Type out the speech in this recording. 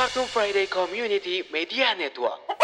Kartun Friday Community Media Network.